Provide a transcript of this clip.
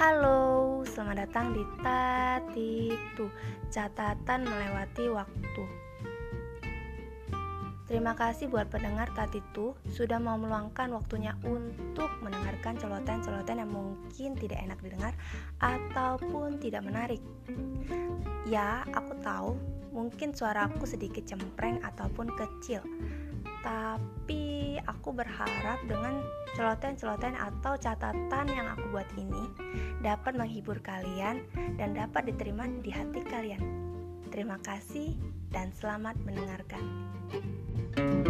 Halo, selamat datang di Tatitu Catatan melewati waktu. Terima kasih buat pendengar Tatitu Sudah mau meluangkan waktunya untuk mendengarkan celotehan-celotehan yang mungkin tidak enak didengar Ataupun tidak menarik. Ya, aku tahu mungkin suaraku sedikit cempreng ataupun kecil tapi aku berharap dengan celotehan-celotehan atau catatan yang aku buat ini dapat menghibur kalian dan dapat diterima di hati kalian. Terima kasih dan selamat mendengarkan. thank you